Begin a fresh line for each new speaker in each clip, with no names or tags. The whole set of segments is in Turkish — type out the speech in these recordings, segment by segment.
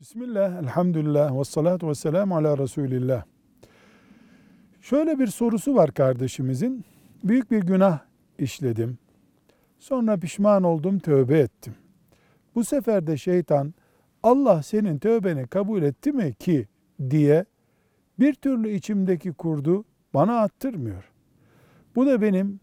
Bismillah, elhamdülillah, ve salatu ve selamu ala Resulillah. Şöyle bir sorusu var kardeşimizin. Büyük bir günah işledim. Sonra pişman oldum, tövbe ettim. Bu sefer de şeytan Allah senin tövbeni kabul etti mi ki diye bir türlü içimdeki kurdu bana attırmıyor. Bu da benim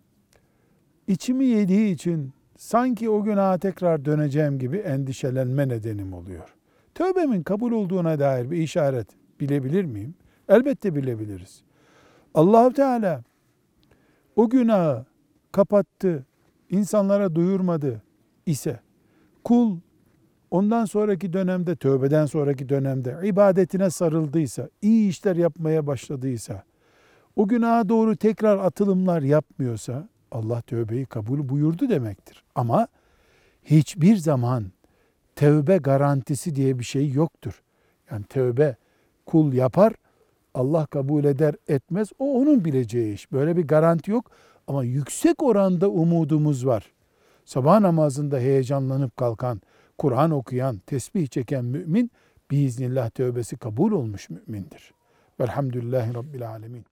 içimi yediği için sanki o günaha tekrar döneceğim gibi endişelenme nedenim oluyor. Tövbemin kabul olduğuna dair bir işaret bilebilir miyim? Elbette bilebiliriz. Allahu Teala o günahı kapattı, insanlara duyurmadı ise kul ondan sonraki dönemde, tövbeden sonraki dönemde ibadetine sarıldıysa, iyi işler yapmaya başladıysa, o günaha doğru tekrar atılımlar yapmıyorsa Allah tövbeyi kabul buyurdu demektir. Ama hiçbir zaman tövbe garantisi diye bir şey yoktur. Yani tövbe kul yapar, Allah kabul eder etmez o onun bileceği iş. Böyle bir garanti yok ama yüksek oranda umudumuz var. Sabah namazında heyecanlanıp kalkan, Kur'an okuyan, tesbih çeken mümin biiznillah tövbesi kabul olmuş mümindir. Velhamdülillahi Rabbil Alemin.